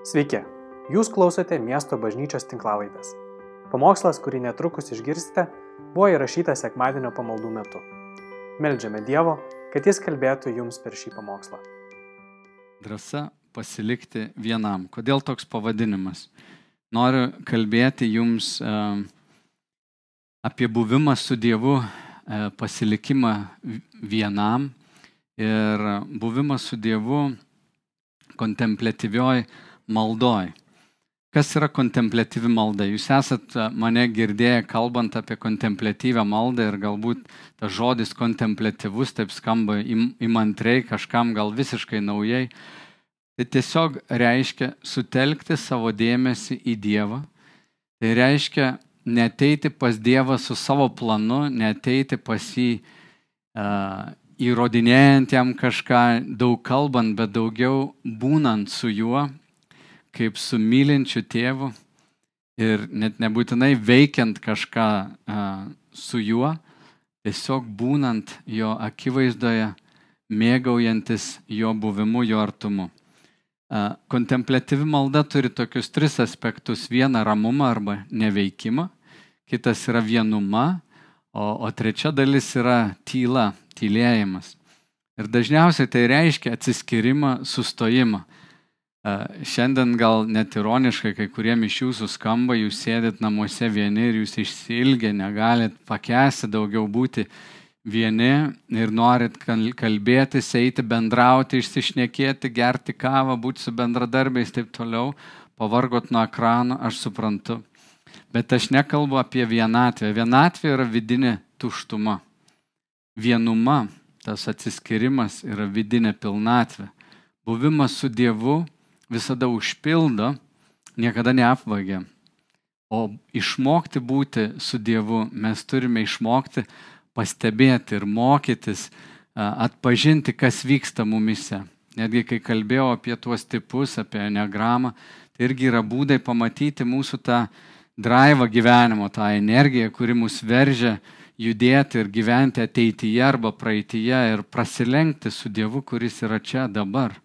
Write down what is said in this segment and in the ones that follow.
Sveiki, jūs klausote miesto bažnyčios tinklavaitės. Pamokslas, kurį netrukus išgirsite, buvo įrašytas sekmadienio pamaldų metu. Meldžiame Dievo, kad Jis kalbėtų jums per šį pamokslą. Drąsa pasilikti vienam. Kodėl toks pavadinimas? Noriu kalbėti jums e, apie buvimą su Dievu, e, pasilikimą vienam ir buvimą su Dievu kontemplatyvioj maldoj. Kas yra kontemplatyvi malda? Jūs esat mane girdėję kalbant apie kontemplatyvę maldą ir galbūt tas žodis kontemplatyvus taip skamba įmantriai, kažkam gal visiškai naujai. Tai tiesiog reiškia sutelkti savo dėmesį į Dievą. Tai reiškia neteiti pas Dievą su savo planu, neteiti pas jį uh, įrodinėjant jam kažką, daug kalbant, bet daugiau būnant su juo kaip su mylinčiu tėvu ir net nebūtinai veikiant kažką a, su juo, tiesiog būnant jo akivaizdoje, mėgaujantis jo buvimu, jo artumu. A, kontemplatyvi malda turi tokius tris aspektus. Vieną ramumą arba neveikimą, kitas yra vienuma, o, o trečia dalis yra tyla, tylėjimas. Ir dažniausiai tai reiškia atsiskyrimą, sustojimą. Šiandien gal net ironiškai kai kuriem iš jūsų skamba, jūs sėdit namuose vieni ir jūs išsilgę, negalit pakęsti daugiau būti vieni ir norit kalbėtis, eiti, bendrauti, išsišnekėti, gerti kavą, būti su bendradarbiais ir taip toliau, pavargot nuo ekrano, aš suprantu. Bet aš nekalbu apie vienatvę. Vienatvė yra vidinė tuštuma. Vienuma, tas atsiskirimas yra vidinė pilnatvė. Buvimas su Dievu visada užpildo, niekada neapvagia. O išmokti būti su Dievu mes turime išmokti pastebėti ir mokytis, atpažinti, kas vyksta mumise. Netgi kai kalbėjau apie tuos tipus, apie enegramą, tai irgi yra būdai pamatyti mūsų tą drivą gyvenimo, tą energiją, kuri mus veržia judėti ir gyventi ateityje arba praeityje ir prasilenkti su Dievu, kuris yra čia dabar.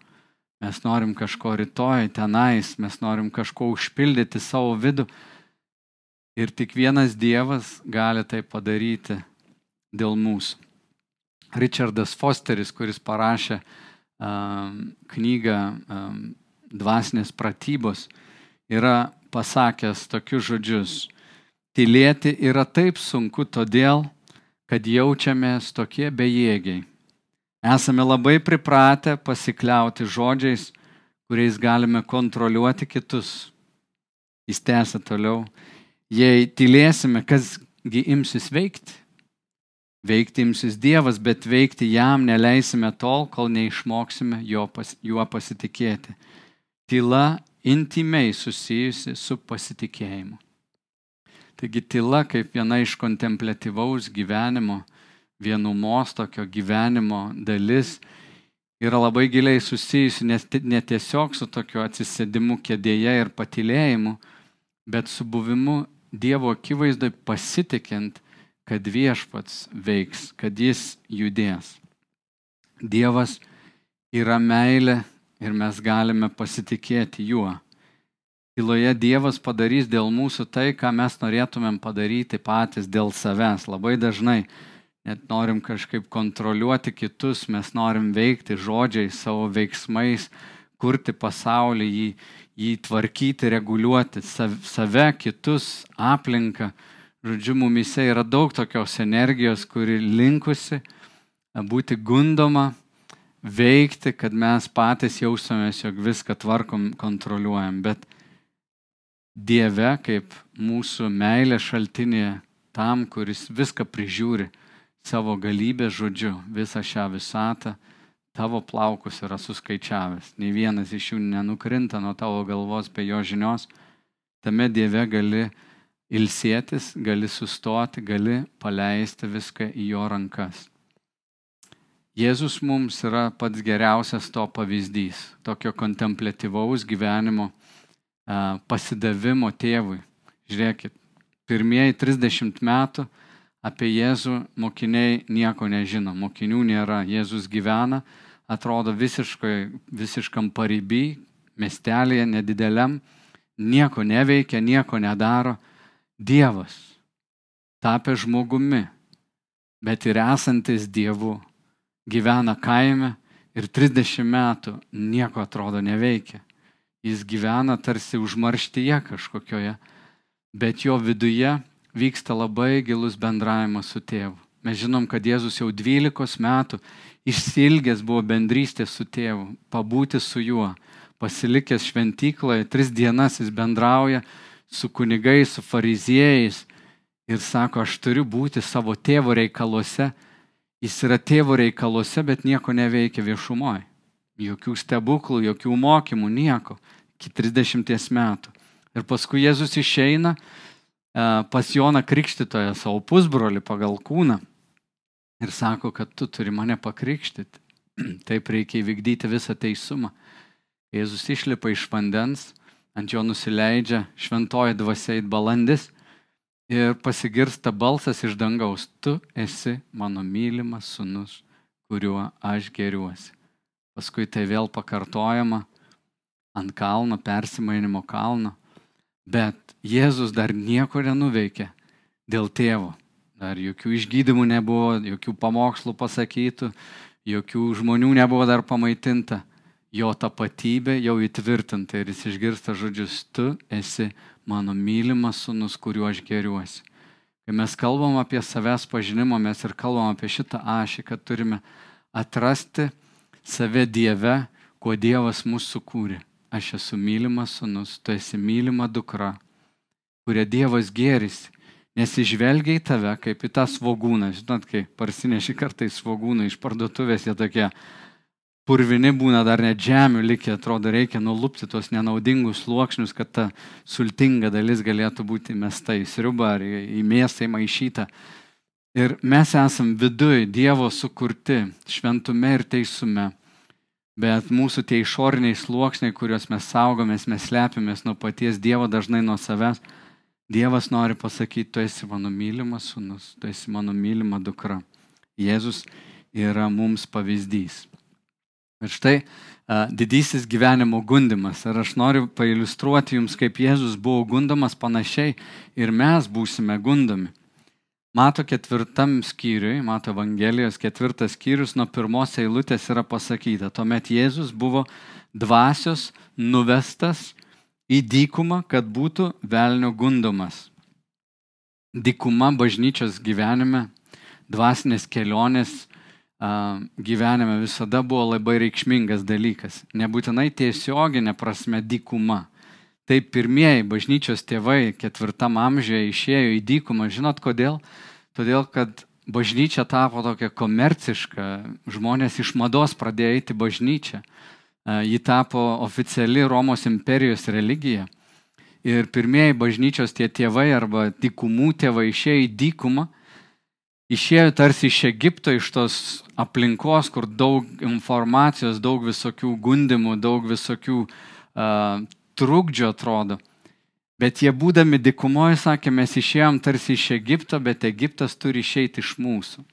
Mes norim kažko rytoj tenais, mes norim kažko užpildyti savo vidų. Ir tik vienas Dievas gali tai padaryti dėl mūsų. Richardas Fosteris, kuris parašė um, knygą um, Dvasinės pratybos, yra pasakęs tokius žodžius. Tylėti yra taip sunku todėl, kad jaučiamės tokie bejėgiai Esame labai pripratę pasikliauti žodžiais, kuriais galime kontroliuoti kitus. Jis tęsia toliau. Jei tylėsime, kasgi imsis veikti? Veikti imsis Dievas, bet veikti jam neleisime tol, kol neišmoksime pas, juo pasitikėti. Tyla intimiai susijusi su pasitikėjimu. Taigi tyla kaip viena iš kontemplatyvaus gyvenimo vienumos tokio gyvenimo dalis yra labai giliai susijusi ne tiesiog su tokiu atsisėdimu kėdėje ir patilėjimu, bet su buvimu Dievo akivaizdai pasitikint, kad viešpats veiks, kad jis judės. Dievas yra meilė ir mes galime pasitikėti juo. Tyloje Dievas padarys dėl mūsų tai, ką mes norėtumėm padaryti patys dėl savęs. Labai dažnai net norim kažkaip kontroliuoti kitus, mes norim veikti žodžiais, savo veiksmais, kurti pasaulį, jį, jį tvarkyti, reguliuoti, save, kitus, aplinką. Žodžiu, mumise yra daug tokios energijos, kuri linkusi būti gundoma, veikti, kad mes patys jausomės, jog viską tvarkom, kontroliuojam. Bet Dieve, kaip mūsų meilė šaltinėje, tam, kuris viską prižiūri, savo galybės žodžiu visą šią visatą, tavo plaukus yra suskaičiavęs. Nei vienas iš jų nenukrinta nuo tavo galvos be jo žinios. Tame Dieve gali ilsėtis, gali sustoti, gali paleisti viską į jo rankas. Jėzus mums yra pats geriausias to pavyzdys, tokio kontemplatyvaus gyvenimo, pasidavimo tėvui. Žiūrėkit, pirmieji 30 metų apie Jėzų mokiniai nieko nežino, mokinių nėra, Jėzus gyvena, atrodo visiškai, visiškam pareiby, miestelėje nedideliam, nieko neveikia, nieko nedaro. Dievas tapė žmogumi, bet ir esantis Dievu gyvena kaime ir 30 metų nieko atrodo neveikia. Jis gyvena tarsi užmarštyje kažkokioje, bet jo viduje vyksta labai gilus bendravimas su tėvu. Mes žinom, kad Jėzus jau 12 metų išsilgęs buvo bendrystės su tėvu, pabūti su juo, pasilikęs šventykloje, tris dienas jis bendrauja su kunigais, su fariziejais ir sako, aš turiu būti savo tėvo reikaluose. Jis yra tėvo reikaluose, bet nieko neveikia viešumoje. Jokių stebuklų, jokių mokymų, nieko. Iki 30 metų. Ir paskui Jėzus išeina pas Joną Krikštytoją, savo pusbrolį pagal kūną ir sako, kad tu turi mane pakrikštyti. Taip reikia įvykdyti visą teisumą. Jėzus išlipa iš vandens, ant jo nusileidžia šventoji dvasia į balandis ir pasigirsta balsas iš dangaus, tu esi mano mylimas sunus, kuriuo aš geriuosi. Paskui tai vėl pakartojama ant kalno, persimainimo kalno, bet Jėzus dar nieko nenuveikė dėl tėvo. Dar jokių išgydymų nebuvo, jokių pamokslų pasakytų, jokių žmonių nebuvo dar pamaitinta. Jo tapatybė jau įtvirtinta ir jis išgirsta žodžius, tu esi mano mylimas sunus, kuriuo aš geriuosi. Kai mes kalbam apie savęs pažinimą, mes ir kalbam apie šitą ašį, kad turime atrasti save Dieve, kuo Dievas mūsų sukūrė. Aš esu mylimas sunus, tu esi mylima dukra, kuria Dievas gerisi Nes išvelgia į tave kaip į tą svogūną. Žinot, kai parsineši kartais svogūną iš parduotuvės, jie tokie purvini būna dar net žemių likę, atrodo, reikia nulupti tuos nenaudingus sluoksnius, kad ta sultinga dalis galėtų būti mesta į sriubą ar į mėsą įmaišytą. Ir mes esam viduje Dievo sukurti šventume ir teisume. Bet mūsų tie išoriniai sluoksniai, kuriuos mes saugomės, mes slepiamės nuo paties Dievo dažnai nuo savęs, Dievas nori pasakyti, tu esi mano mylimas sunus, tu esi mano mylima dukra. Jėzus yra mums pavyzdys. Ir štai a, didysis gyvenimo gundimas. Ir aš noriu pailustruoti jums, kaip Jėzus buvo gundomas panašiai ir mes būsime gundomi. Mato ketvirtam skyriui, mato Evangelijos ketvirtas skyrius, nuo pirmos eilutės yra pasakyta. Tuomet Jėzus buvo dvasios nuvestas į dykumą, kad būtų velnio gundomas. Dykuma bažnyčios gyvenime, dvasinės kelionės gyvenime visada buvo labai reikšmingas dalykas. Nebūtinai tiesioginė prasme dykuma. Tai pirmieji bažnyčios tėvai ketvirtam amžiuje išėjo į dykumą. Žinot kodėl? Todėl, kad bažnyčia tapo tokia komerciška, žmonės iš mados pradėjo eiti bažnyčią ji tapo oficiali Romos imperijos religija. Ir pirmieji bažnyčios tie tėvai arba dykumų tėvai išėjo į dykumą, išėjo tarsi iš Egipto, iš tos aplinkos, kur daug informacijos, daug visokių gundimų, daug visokių uh, trukdžių atrodo. Bet jie būdami dykumoje sakė, mes išėjom tarsi iš Egipto, bet Egiptas turi išeiti iš mūsų.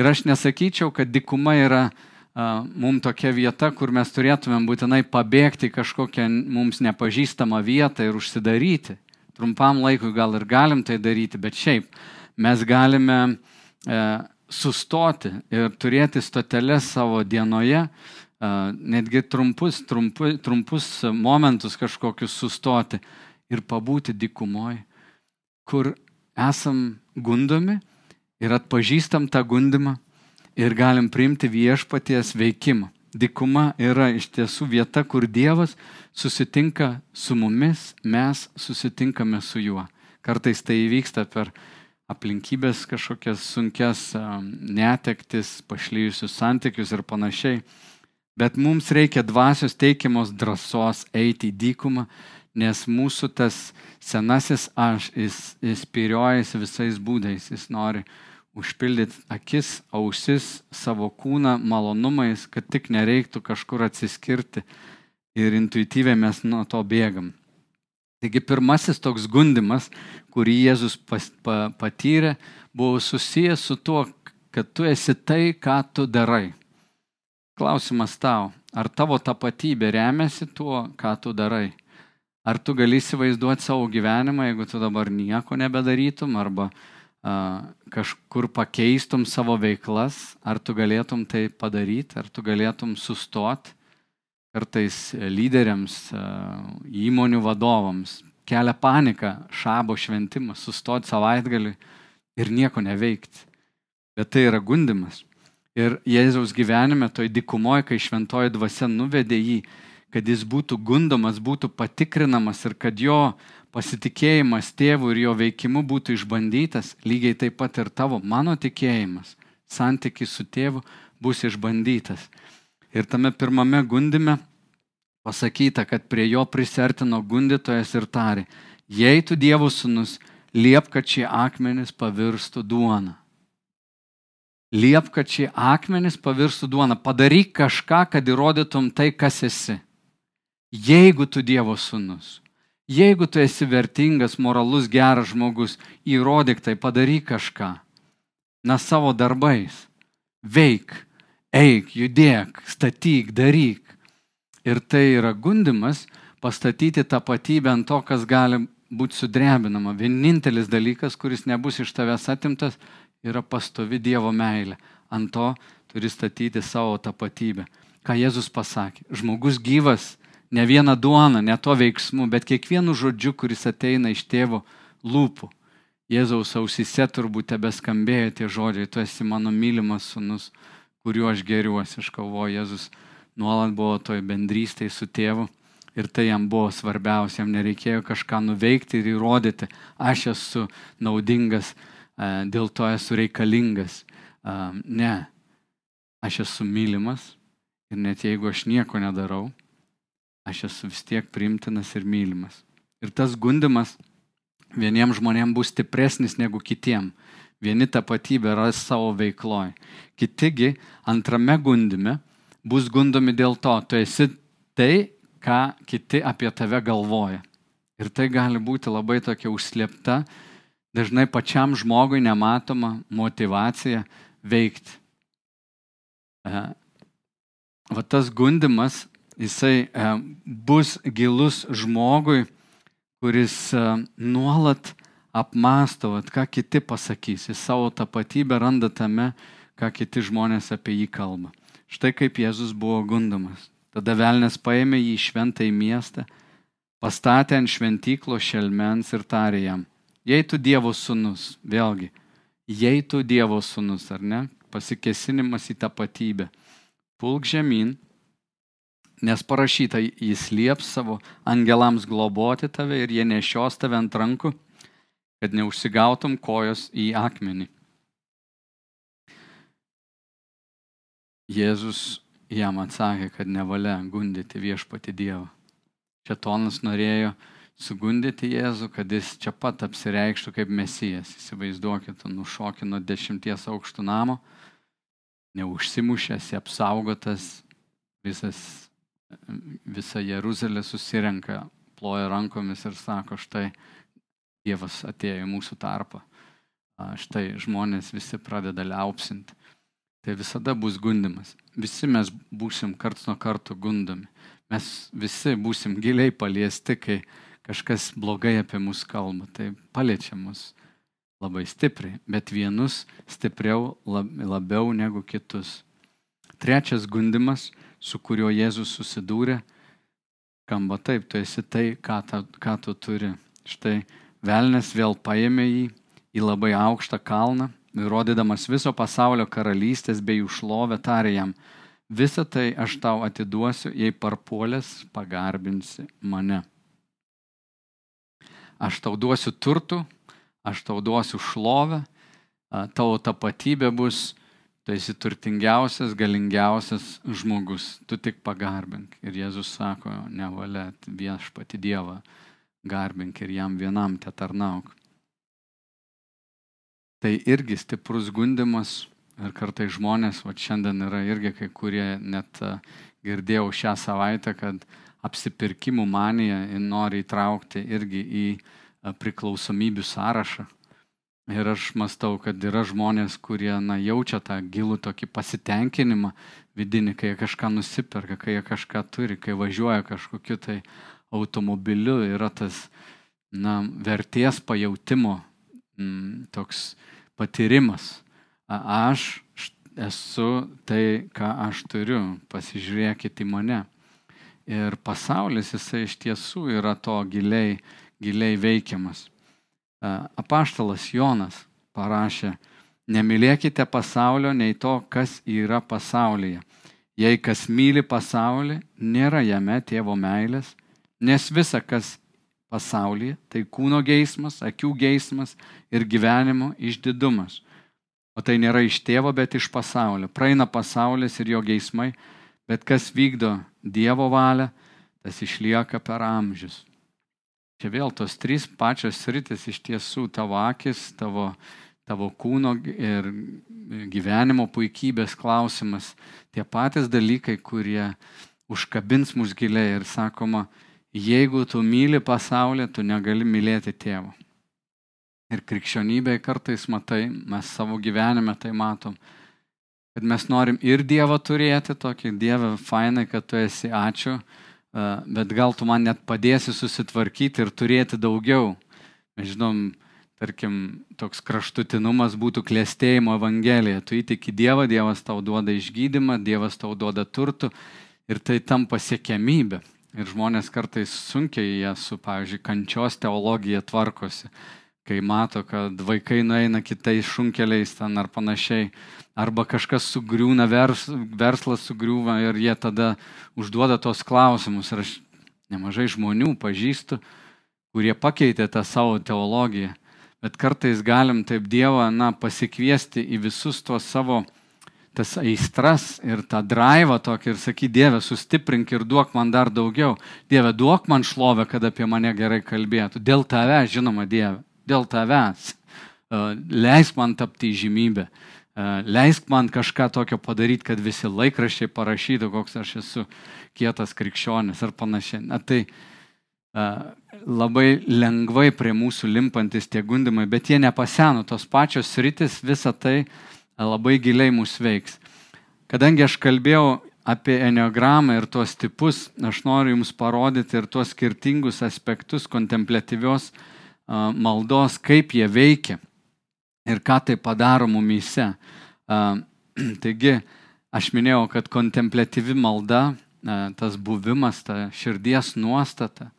Ir aš nesakyčiau, kad dykuma yra uh, mums tokia vieta, kur mes turėtumėm būtinai pabėgti kažkokią mums nepažįstamą vietą ir užsidaryti. Trumpam laikui gal ir galim tai daryti, bet šiaip mes galime e, sustoti ir turėti stoteles savo dienoje, netgi trumpus, trumpu, trumpus momentus kažkokius sustoti ir pabūti dikumoje, kur esam gundomi ir atpažįstam tą gundimą ir galim priimti viešpaties veikimą. Dikuma yra iš tiesų vieta, kur Dievas susitinka su mumis, mes susitinkame su juo. Kartais tai įvyksta per aplinkybės kažkokias sunkes netektis, pašlyjusius santykius ir panašiai. Bet mums reikia dvasios teikiamos drąsos eiti į dykumą, nes mūsų tas senasis aš, jis, jis piriojasi visais būdais, jis nori užpildyti akis, ausis, savo kūną malonumais, kad tik nereiktų kažkur atsiskirti ir intuityviai mes nuo to bėgam. Taigi pirmasis toks gundimas, kurį Jėzus pas, pa, patyrė, buvo susijęs su tuo, kad tu esi tai, ką tu darai. Klausimas tau, Ar tavo tapatybė remiasi tuo, ką tu darai? Ar tu gali įsivaizduoti savo gyvenimą, jeigu tu dabar nieko nebedarytum arba a, kažkur pakeistum savo veiklas, ar tu galėtum tai padaryti, ar tu galėtum sustoti? Kartais lyderiams, a, įmonių vadovams kelia panika šabo šventimas, sustoti savaitgalį ir nieko neveikti. Bet tai yra gundimas. Ir Jėzaus gyvenime, toj dikumoje, kai šventoji dvasia nuvedė jį, kad jis būtų gundomas, būtų patikrinamas ir kad jo pasitikėjimas tėvų ir jo veikimu būtų išbandytas, lygiai taip pat ir tavo, mano tikėjimas, santykis su tėvu bus išbandytas. Ir tame pirmame gundime pasakyta, kad prie jo prisertino gundytojas ir tarė, jei tu Dievo sūnus, liep, kad šie akmenys pavirstų duona. Liep, kad šie akmenys pavirstų duona. Padaryk kažką, kad įrodytum tai, kas esi. Jeigu tu Dievo sūnus, jeigu tu esi vertingas, moralus, geras žmogus, įrodyk tai, padaryk kažką. Na savo darbais. Veik, eik, judėk, statyk, daryk. Ir tai yra gundimas pastatyti tapatybę ant to, kas gali būti sudrebinama. Vienintelis dalykas, kuris nebus iš tavęs atimtas, yra pastovi Dievo meilė. Ant to turi statyti savo tapatybę. Ką Jėzus pasakė? Žmogus gyvas ne vieną duoną, ne to veiksmu, bet kiekvienu žodžiu, kuris ateina iš tėvo lūpų. Jėzaus ausise turbūt tebeskambėjo tie žodžiai, tu esi mano mylimas sunus, kuriuo aš geriuosi, aš kalvoju, Jėzus nuolat buvo toj bendrystėje su tėvu ir tai jam buvo svarbiausia, jam nereikėjo kažką nuveikti ir įrodyti, aš esu naudingas, dėl to esu reikalingas. Ne, aš esu mylimas ir net jeigu aš nieko nedarau, aš esu vis tiek primtinas ir mylimas. Ir tas gundimas vieniems žmonėms bus stipresnis negu kitiem. Vieni tapatybę ras savo veikloj. Kitigi antrame gundime bus gundomi dėl to, tu esi tai, ką kiti apie tave galvoja. Ir tai gali būti labai tokia užslėpta, dažnai pačiam žmogui nematoma motivacija veikti. Va tas gundimas jisai e, bus gilus žmogui, kuris e, nuolat apmasto, ką kiti pasakys. Jis savo tapatybę randa tame, ką kiti žmonės apie jį kalba. Štai kaip Jėzus buvo gundomas. Tada velnės paėmė jį į šventą į miestą, pastatė ant šventyklo šelmens ir tarė jam, jei tu Dievo sūnus, vėlgi, jei tu Dievo sūnus, ar ne, pasikesinimas į tapatybę, pulk žemyn Nes parašyta, jis lieps savo angelams globoti tave ir jie nešios tave ant rankų, kad neužsigautum kojos į akmenį. Jėzus jam atsakė, kad nevalia gundyti viešpati Dievą. Čia tonas norėjo sugundyti Jėzų, kad jis čia pat apsireikštų kaip mesijas. Įsivaizduokit, nušokė nuo dešimties aukštų namo, neužsimušęs, apsaugotas, visas visa Jeruzalė susirenka, ploja rankomis ir sako, štai Dievas atėjo į mūsų tarpą. Štai žmonės visi pradeda liaupsinti. Tai visada bus gundimas. Visi mes būsim karts nuo karto gundomi. Mes visi būsim giliai paliesti, kai kažkas blogai apie mus kalba. Tai paliečia mus labai stipriai, bet vienus stipriau labiau negu kitus. Trečias gundimas su kuriuo Jėzus susidūrė, skamba taip, tu esi tai, ką, ta, ką tu turi. Štai velnės vėl paėmė jį į labai aukštą kalną, rodydamas viso pasaulio karalystės bei jų šlovę, tarė jam, visą tai aš tau atiduosiu, jei parpuolės pagarbinsi mane. Aš tau duosiu turtų, aš tau duosiu šlovę, tavo tapatybė bus Tu esi turtingiausias, galingiausias žmogus, tu tik pagarbink. Ir Jėzus sako, nevalia viešpati Dievą garbink ir jam vienam te tarnauk. Tai irgi stiprus gundimas ir kartai žmonės, va šiandien yra irgi kai kurie net girdėjau šią savaitę, kad apsipirkimų manija nori įtraukti irgi į priklausomybių sąrašą Ir aš mastau, kad yra žmonės, kurie na, jaučia tą gilų tokį pasitenkinimą vidinį, kai jie kažką nusiperka, kai jie kažką turi, kai važiuoja kažkokiu tai automobiliu, yra tas na, vertės pajautimo m, mm, toks patyrimas. Aš esu tai, ką aš turiu, pasižiūrėkite į mane. Ir pasaulis jisai iš tiesų yra to giliai, giliai veikiamas. Apaštalas Jonas parašė, nemylėkite pasaulio nei to, kas yra pasaulyje. Jei kas myli pasaulį, nėra jame tėvo meilės, nes visa, kas pasaulyje, tai kūno geismas, akių geismas ir gyvenimo išdidumas. O tai nėra iš tėvo, bet iš pasaulio. Praeina pasaulis ir jo geismai, bet kas vykdo Dievo valią, tas išlieka per amžius. Čia vėl tos trys pačios sritis iš tiesų tavo akis, tavo, tavo kūno ir gyvenimo puikybės klausimas. Tie patys dalykai, kurie užkabins mus giliai ir sakoma, jeigu tu myli pasaulį, tu negali mylėti tėvo. Ir krikščionybėje kartais matai, mes savo gyvenime tai matom, kad mes norim ir Dievą turėti, tokį Dievą fainai, kad tu esi ačiū, bet gal tu man net padėsi susitvarkyti ir turėti daugiau. Mes žinom, tarkim, toks kraštutinumas būtų klėstėjimo evangelija. Tu įtiki Dievą, Dievas tau duoda išgydymą, Dievas tau duoda turtų ir tai tampa siekiamybė. Ir žmonės kartais sunkiai jie su, pavyzdžiui, kančios teologija tvarkosi kai mato, kad vaikai nueina kitais šunkeliais ten ar panašiai, arba kažkas sugriūna, vers, verslas sugriūva ir jie tada užduoda tos klausimus. Ir aš nemažai žmonių pažįstu, kurie pakeitė tą savo teologiją, bet kartais galim taip Dievą, na, pasikviesti į visus tuos savo tas aistras ir tą drivą tokį ir sakyti, Dieve, sustiprink ir duok man dar daugiau. Dieve, duok man šlovę, kad apie mane gerai kalbėtų. Dėl tave, žinoma, Dieve dėl tavęs. E, leisk man tapti žymybę. E, leisk man kažką tokio padaryti, kad visi laikraščiai parašytų, koks aš esu kietas krikščionis ar panašiai. Na, tai e, labai lengvai prie mūsų limpantis tie gundimai, bet jie nepaseno, tos pačios rytis, visa tai labai giliai mūsų veiks. Kadangi aš kalbėjau apie enneogramą ir tuos tipus, aš noriu Jums parodyti ir tuos skirtingus aspektus kontemplatyvios maldos, kaip jie veikia ir ką tai padaro mumyse. Taigi, aš minėjau, kad kontemplatyvi malda, tas buvimas, ta širdies nuostata,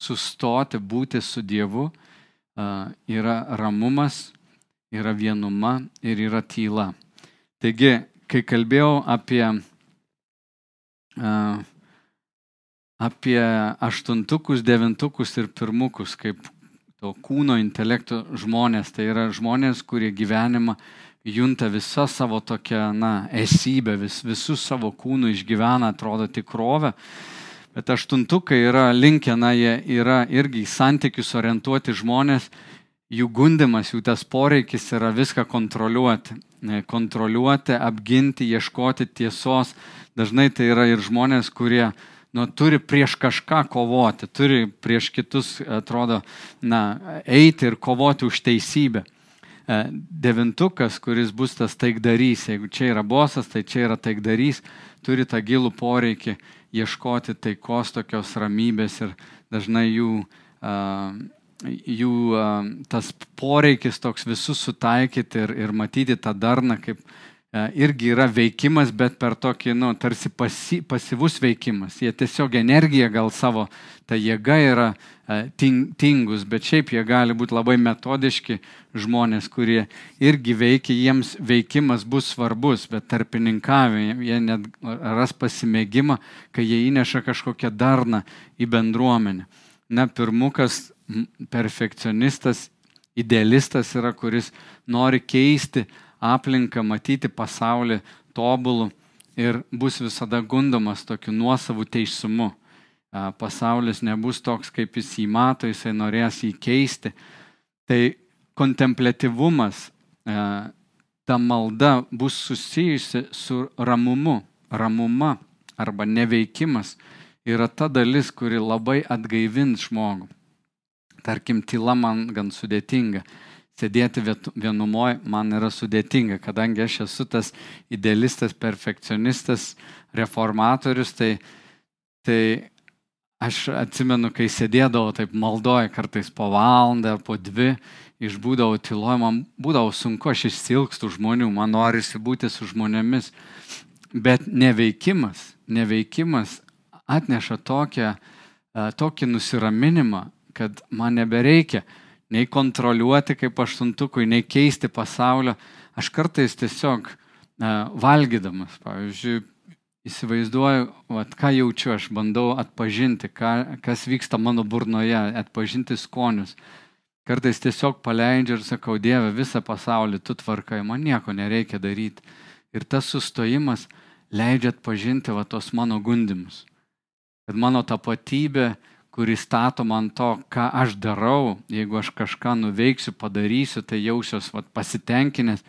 sustoti, būti su Dievu, yra ramumas, yra vienuma ir yra tyla. Taigi, kai kalbėjau apie, apie aštuntukus, devintukus ir pirmukus, kaip to kūno intelekto žmonės. Tai yra žmonės, kurie gyvenimą junta visą savo tokią, na, esybę, vis, visus savo kūnų išgyvena, atrodo tikrovę. Bet aštuntukai yra linkę, na, jie yra irgi į santykius orientuoti žmonės, jų gundimas, jų tas poreikis yra viską kontroliuoti. Kontroliuoti, apginti, ieškoti tiesos. Dažnai tai yra ir žmonės, kurie nu, turi prieš kažką kovoti, turi prieš kitus, atrodo, na, eiti ir kovoti už teisybę. E, devintukas, kuris bus tas taikdarys, jeigu čia yra bosas, tai čia yra taikdarys, turi tą gilų poreikį ieškoti taikos, tokios ramybės ir dažnai jų, jų tas poreikis toks visus sutaikyti ir, ir matyti tą darną kaip irgi yra veikimas, bet per tokį, nu, tarsi pasi, pasyvus veikimas. Jie tiesiog energija gal savo, ta jėga yra e, ting, tingus, bet šiaip jie gali būti labai metodiški žmonės, kurie irgi veikia, jiems veikimas bus svarbus, bet tarpininkavime jie net ras pasimėgimą, kai jie įneša kažkokią darną į bendruomenę. Na, pirmukas perfekcionistas, idealistas yra, kuris nori keisti aplinką, matyti pasaulį tobulų ir bus visada gundomas tokiu nuosavu teisumu. Pasaulis nebus toks, kaip jis jį mato, jisai norės jį keisti. Tai kontemplatyvumas, ta malda bus susijusi su ramumu. Ramuma arba neveikimas yra ta dalis, kuri labai atgaivins žmogų. Tarkim, tyla man gan sudėtinga. Sėdėti vienumoje man yra sudėtinga, kadangi aš esu tas idealistas, perfekcionistas, reformatorius, tai, tai aš atsimenu, kai sėdėdavau taip maldoje kartais po valandą, po dvi, išbūdavau tyloje, man būdavo sunku, aš išsilgstu žmonių, man norisi būti su žmonėmis, bet neveikimas, neveikimas atneša tokią, e, tokį nusiraminimą, kad man nebereikia nei kontroliuoti kaip aštuntukui, nei keisti pasaulio. Aš kartais tiesiog uh, valgydamas, pavyzdžiui, įsivaizduoju, vat, ką jaučiu, aš bandau atpažinti, ką, kas vyksta mano burnoje, atpažinti skonius. Kartais tiesiog paleidžiu ir sakau, Dieve, visą pasaulį tu tvarkai, man nieko nereikia daryti. Ir tas sustojimas leidžia atpažinti va tos mano gundimus. Kad mano tapatybė kuris stato man to, ką aš darau, jeigu aš kažką nuveiksiu, padarysiu, tai jausiuos vat, pasitenkinęs,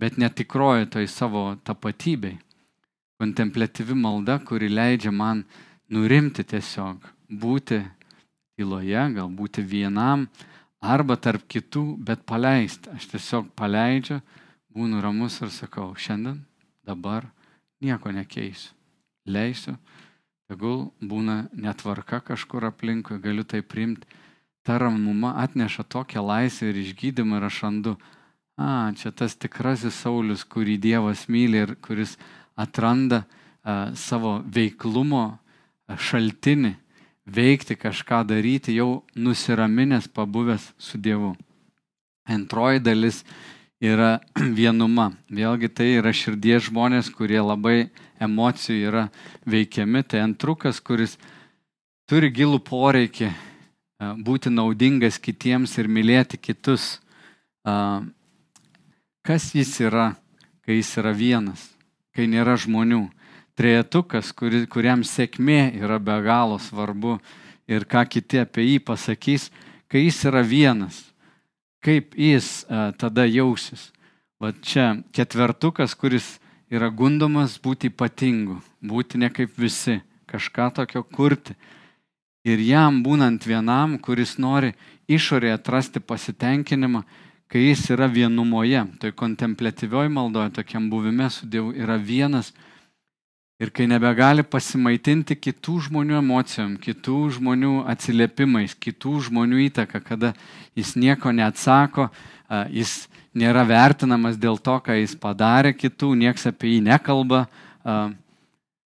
bet netikroju toj savo tapatybei. Kontemplatyvi malda, kuri leidžia man nurimti tiesiog, būti tyloje, gal būti vienam arba tarp kitų, bet paleisti. Aš tiesiog paleidžiu, būnu ramus ir sakau, šiandien, dabar nieko nekeisiu. Leisiu Tegul būna netvarka kažkur aplinkui, galiu tai primti. Ta ramuma atneša tokią laisvę ir išgydymą ir aš randu, a, čia tas tikrasis Saulis, kurį Dievas myli ir kuris atranda a, savo veiklumo šaltinį, veikti kažką daryti, jau nusiraminęs, pabuvęs su Dievu. Antroji dalis yra vienuma. Vėlgi tai yra širdies žmonės, kurie labai emocijų yra veikiami. Tai antrukas, kuris turi gilų poreikį e, būti naudingas kitiems ir mylėti kitus. Kas jis yra, kai jis yra vienas, kai nėra žmonių? Trejetukas, kuri, kuriam sėkmė yra be galo svarbu ir ką kiti apie jį pasakys, kai jis yra vienas kaip jis a, tada jausis. Va čia ketvertukas, kuris yra gundomas būti ypatingu, būti ne kaip visi, kažką tokio kurti. Ir jam būnant vienam, kuris nori išorėje atrasti pasitenkinimą, kai jis yra vienumoje, toj kontemplatyvioj maldoje, tokiam buvime su Dievu, yra vienas Ir kai nebegali pasimaitinti kitų žmonių emocijom, kitų žmonių atsiliepimais, kitų žmonių įtaka, kada jis nieko neatsako, jis nėra vertinamas dėl to, ką jis padarė kitų, nieks apie jį nekalba,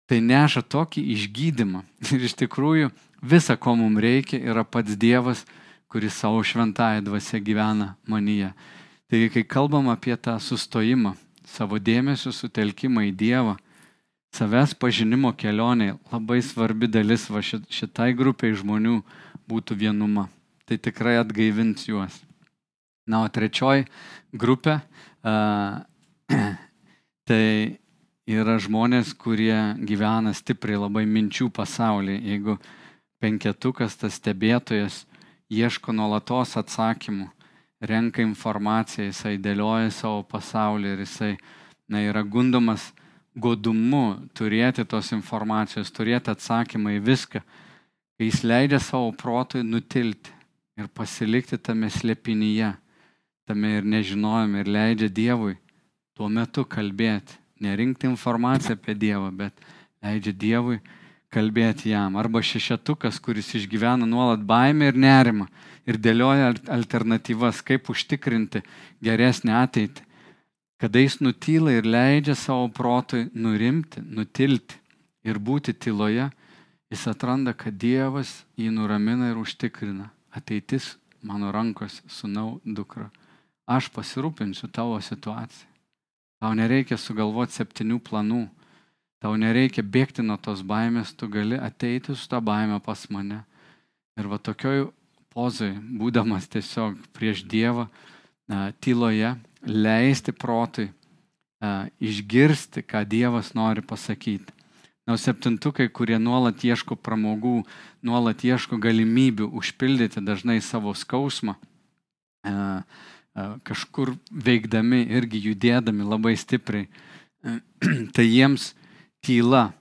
tai neša tokį išgydymą. Ir iš tikrųjų visa, ko mums reikia, yra pats Dievas, kuris savo šventąją dvasę gyvena manyje. Taigi, kai kalbam apie tą sustojimą, savo dėmesio sutelkimą į Dievą, savęs pažinimo kelionė labai svarbi dalis va šitai grupiai žmonių būtų vienuma. Tai tikrai atgaivins juos. Na, o trečioji grupė tai yra žmonės, kurie gyvena stipriai labai minčių pasaulyje. Jeigu penketukas, tas stebėtojas, ieško nuolatos atsakymų, renka informaciją, jisai dėlioja savo pasaulį ir jisai na, yra gundomas godumu turėti tos informacijos, turėti atsakymą į viską, kai jis leidžia savo protui nutilti ir pasilikti tame slėpinyje, tame ir nežinojame ir leidžia Dievui tuo metu kalbėti, nerinkti informaciją apie Dievą, bet leidžia Dievui kalbėti jam. Arba šešetukas, kuris išgyvena nuolat baimę ir nerimą ir dėlioja alternatyvas, kaip užtikrinti geresnę ateitį kada jis nutyla ir leidžia savo protui nurimti, nutilti ir būti tyloje, jis atranda, kad Dievas jį nuramina ir užtikrina. Ateitis mano rankose, sunau dukra. Aš pasirūpinsiu tavo situaciją. Tau nereikia sugalvoti septynių planų. Tau nereikia bėgti nuo tos baimės, tu gali ateiti su tą baimę pas mane. Ir va tokioj pozai, būdamas tiesiog prieš Dievą, tyloje, leisti protui uh, išgirsti, ką Dievas nori pasakyti. Na, septintukai, kurie nuolat ieško pramogų, nuolat ieško galimybių užpildyti dažnai savo skausmą, uh, uh, kažkur veikdami irgi judėdami labai stipriai, tai jiems tyla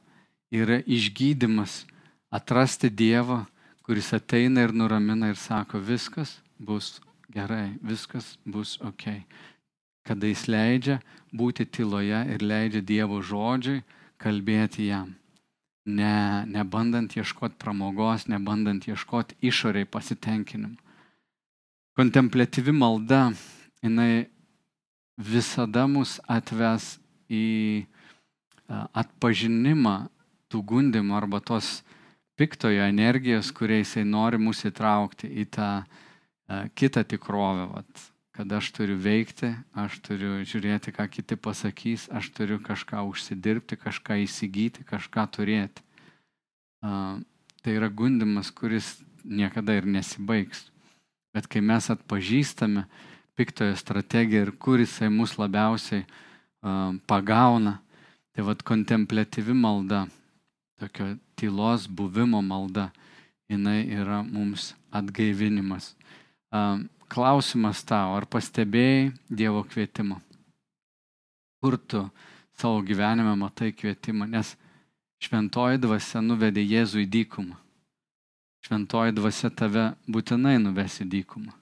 yra išgydymas atrasti Dievą, kuris ateina ir nuramina ir sako, viskas bus gerai, viskas bus ok. Kada jis leidžia būti tyloje ir leidžia Dievo žodžiui kalbėti jam. Ne, nebandant ieškoti pramogos, nebandant ieškoti išoriai pasitenkinimo. Kontemplatyvi malda, jinai visada mus atves į atpažinimą tų gundimų arba tos piktojo energijos, kuriais jisai nori mus įtraukti į tą kitą tikrovę, vat, kad aš turiu veikti, aš turiu žiūrėti, ką kiti pasakys, aš turiu kažką užsidirbti, kažką įsigyti, kažką turėti. Tai yra gundimas, kuris niekada ir nesibaigs. Bet kai mes atpažįstame piktojo strategiją ir kur jisai mus labiausiai pagauna, tai vad kontemplatyvi malda, tokio tylos buvimo malda, jinai yra mums atgaivinimas. Klausimas tau, ar pastebėjai Dievo kvietimą? Kur tu savo gyvenime matai kvietimą? Nes šventoji dvasia nuvedė Jėzų į dykumą. Šventoji dvasia tave būtinai nuves į dykumą.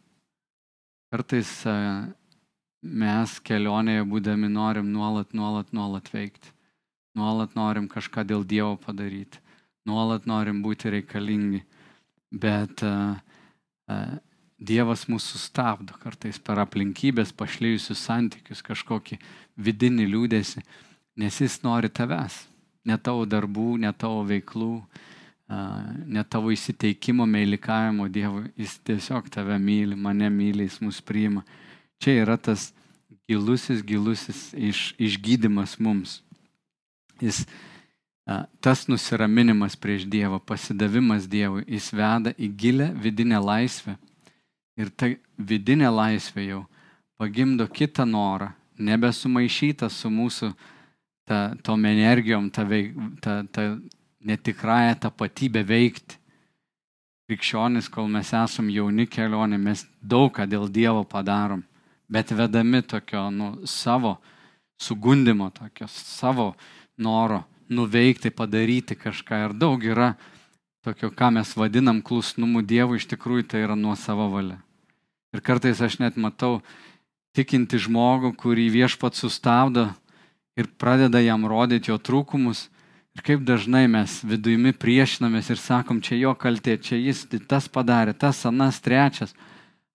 Kartais mes kelionėje būdami norim nuolat, nuolat, nuolat veikti. Nuolat norim kažką dėl Dievo padaryti. Nuolat norim būti reikalingi. Bet uh, uh, Dievas mūsų sustabdo kartais per aplinkybės, pašlyjusius santykius, kažkokį vidinį liūdėsi, nes jis nori tavęs. Ne tavo darbų, ne tavo veiklų, ne tavo įsiteikimo, meilikavimo Dievui. Jis tiesiog tave myli, mane myli, jis mus priima. Čia yra tas gilusis, gilusis iš, išgydymas mums. Jis, tas nusiraminimas prieš Dievą, pasidavimas Dievui, jis veda į gilę vidinę laisvę Ir ta vidinė laisvė jau pagimdo kitą norą, nebesumaišyta su mūsų ta, tom energijom, ta, veik, ta, ta netikrąją tapatybę veikti. Krikščionis, kol mes esam jauni kelionė, mes daug ką dėl Dievo padarom, bet vedami tokio nu, savo sugundimo, tokio savo noro nuveikti, padaryti kažką. Ir daug yra tokio, ką mes vadinam klusnumu Dievui, iš tikrųjų tai yra nuo savo valia. Ir kartais aš net matau tikinti žmogų, kurį viešpat sustabdo ir pradeda jam rodyti jo trūkumus. Ir kaip dažnai mes vidujimi priešinamės ir sakom, čia jo kaltė, čia jis tas padarė, tas anas trečias.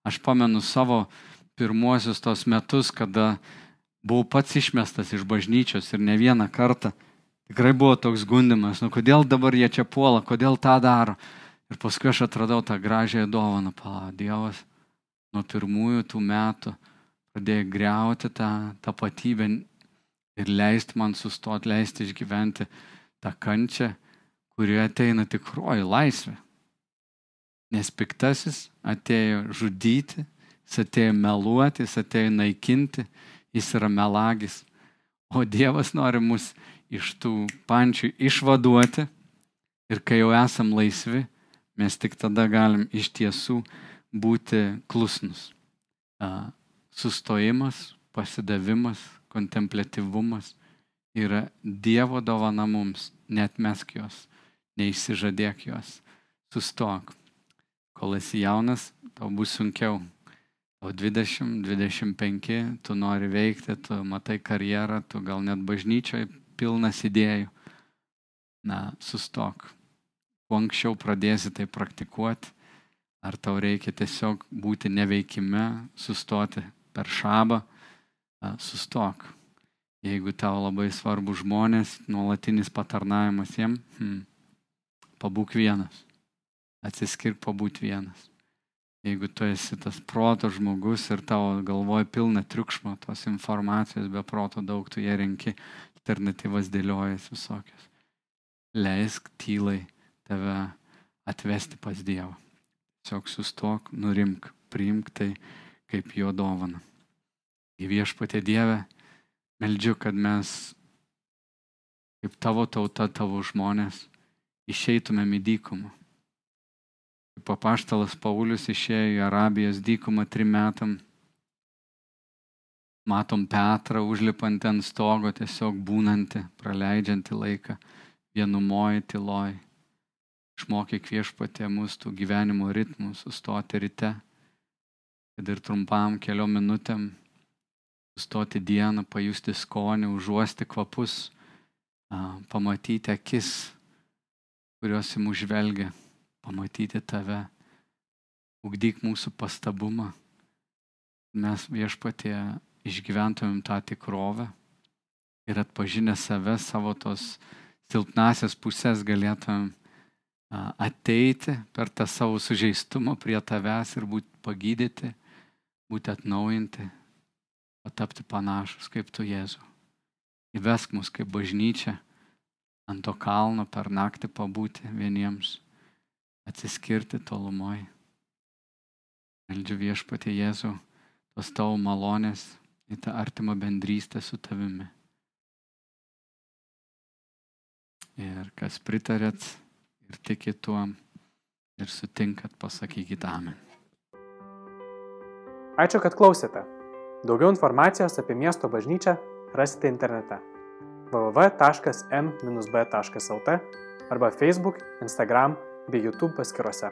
Aš pamenu savo pirmuosius tos metus, kada buvau pats išmestas iš bažnyčios ir ne vieną kartą. Tikrai buvo toks gundimas, nu kodėl dabar jie čia puola, kodėl tą daro. Ir paskui aš atradau tą gražią dovaną, pala, Dievas nuo pirmųjų tų metų pradėjo greuti tą tapatybę ir leisti man sustoti, leisti išgyventi tą kančią, kurioje ateina tikroji laisvė. Nes piktasis atėjo žudyti, jis atėjo meluoti, jis atėjo naikinti, jis yra melagis. O Dievas nori mus iš tų pančių išvaduoti ir kai jau esam laisvi, mes tik tada galim iš tiesų būti klusnus. Sustojimas, pasidavimas, kontemplatyvumas yra Dievo dovana mums, net mesk jos, neįsižadėk jos, sustok. Kol esi jaunas, tau bus sunkiau. O 20, 25, tu nori veikti, tu matai karjerą, tu gal net bažnyčioje pilnas idėjų. Na, sustok. Kuo anksčiau pradėsi tai praktikuoti, Ar tau reikia tiesiog būti neveikime, sustoti per šabą, sustok. Jeigu tau labai svarbu žmonės, nuolatinis patarnavimas jiem, hmm, pabūk vienas. Atsiskirk pabūti vienas. Jeigu tu esi tas proto žmogus ir tavo galvoje pilna triukšmo, tos informacijos be proto daug, tu ją renki, alternatyvas dėliojas visokios. Leisk tylai tave atvesti pas Dievą. Tiesiog sustok, nurimk, priimk tai kaip jo dovana. Į viešpatę Dievę meldžiu, kad mes, kaip tavo tauta, tavo žmonės, išeitumėm į dykumą. Papaštalas Paulius išėjo į Arabijos dykumą trim metam, matom Petrą užlipant ant stogo, tiesiog būnantį, praleidžiantį laiką vienumoje, tyloje. Išmokyk viešpatė mūsų gyvenimo ritmų, sustoti ryte, kad ir trumpam keliom minutėm sustoti dieną, pajusti skonį, užuosti kvapus, pamatyti akis, kurios į mus žvelgia, pamatyti tave, ugdyk mūsų pastabumą. Mes viešpatie išgyventumėm tą tikrovę ir atpažinę save, savo tos silpnasias pusės galėtumėm ateiti per tą savo sužeistumą prie tavęs ir būti pagydyti, būti atnaujinti, patapti panašus kaip tu Jėzu. Įvesk mus kaip bažnyčia ant to kalno per naktį pabūti vieniems, atsiskirti tolumoj. Meldžiu viešpatį Jėzų, tos tavo malonės į tą artimą bendrystę su tavimi. Ir kas pritarėt ir tikit tuo ir sutinkat, pasakykit amen. Ačiū, kad klausėte. Daugiau informacijos apie miesto bažnyčią rasite internete www.m-b.lt arba Facebook, Instagram bei YouTube paskiruose.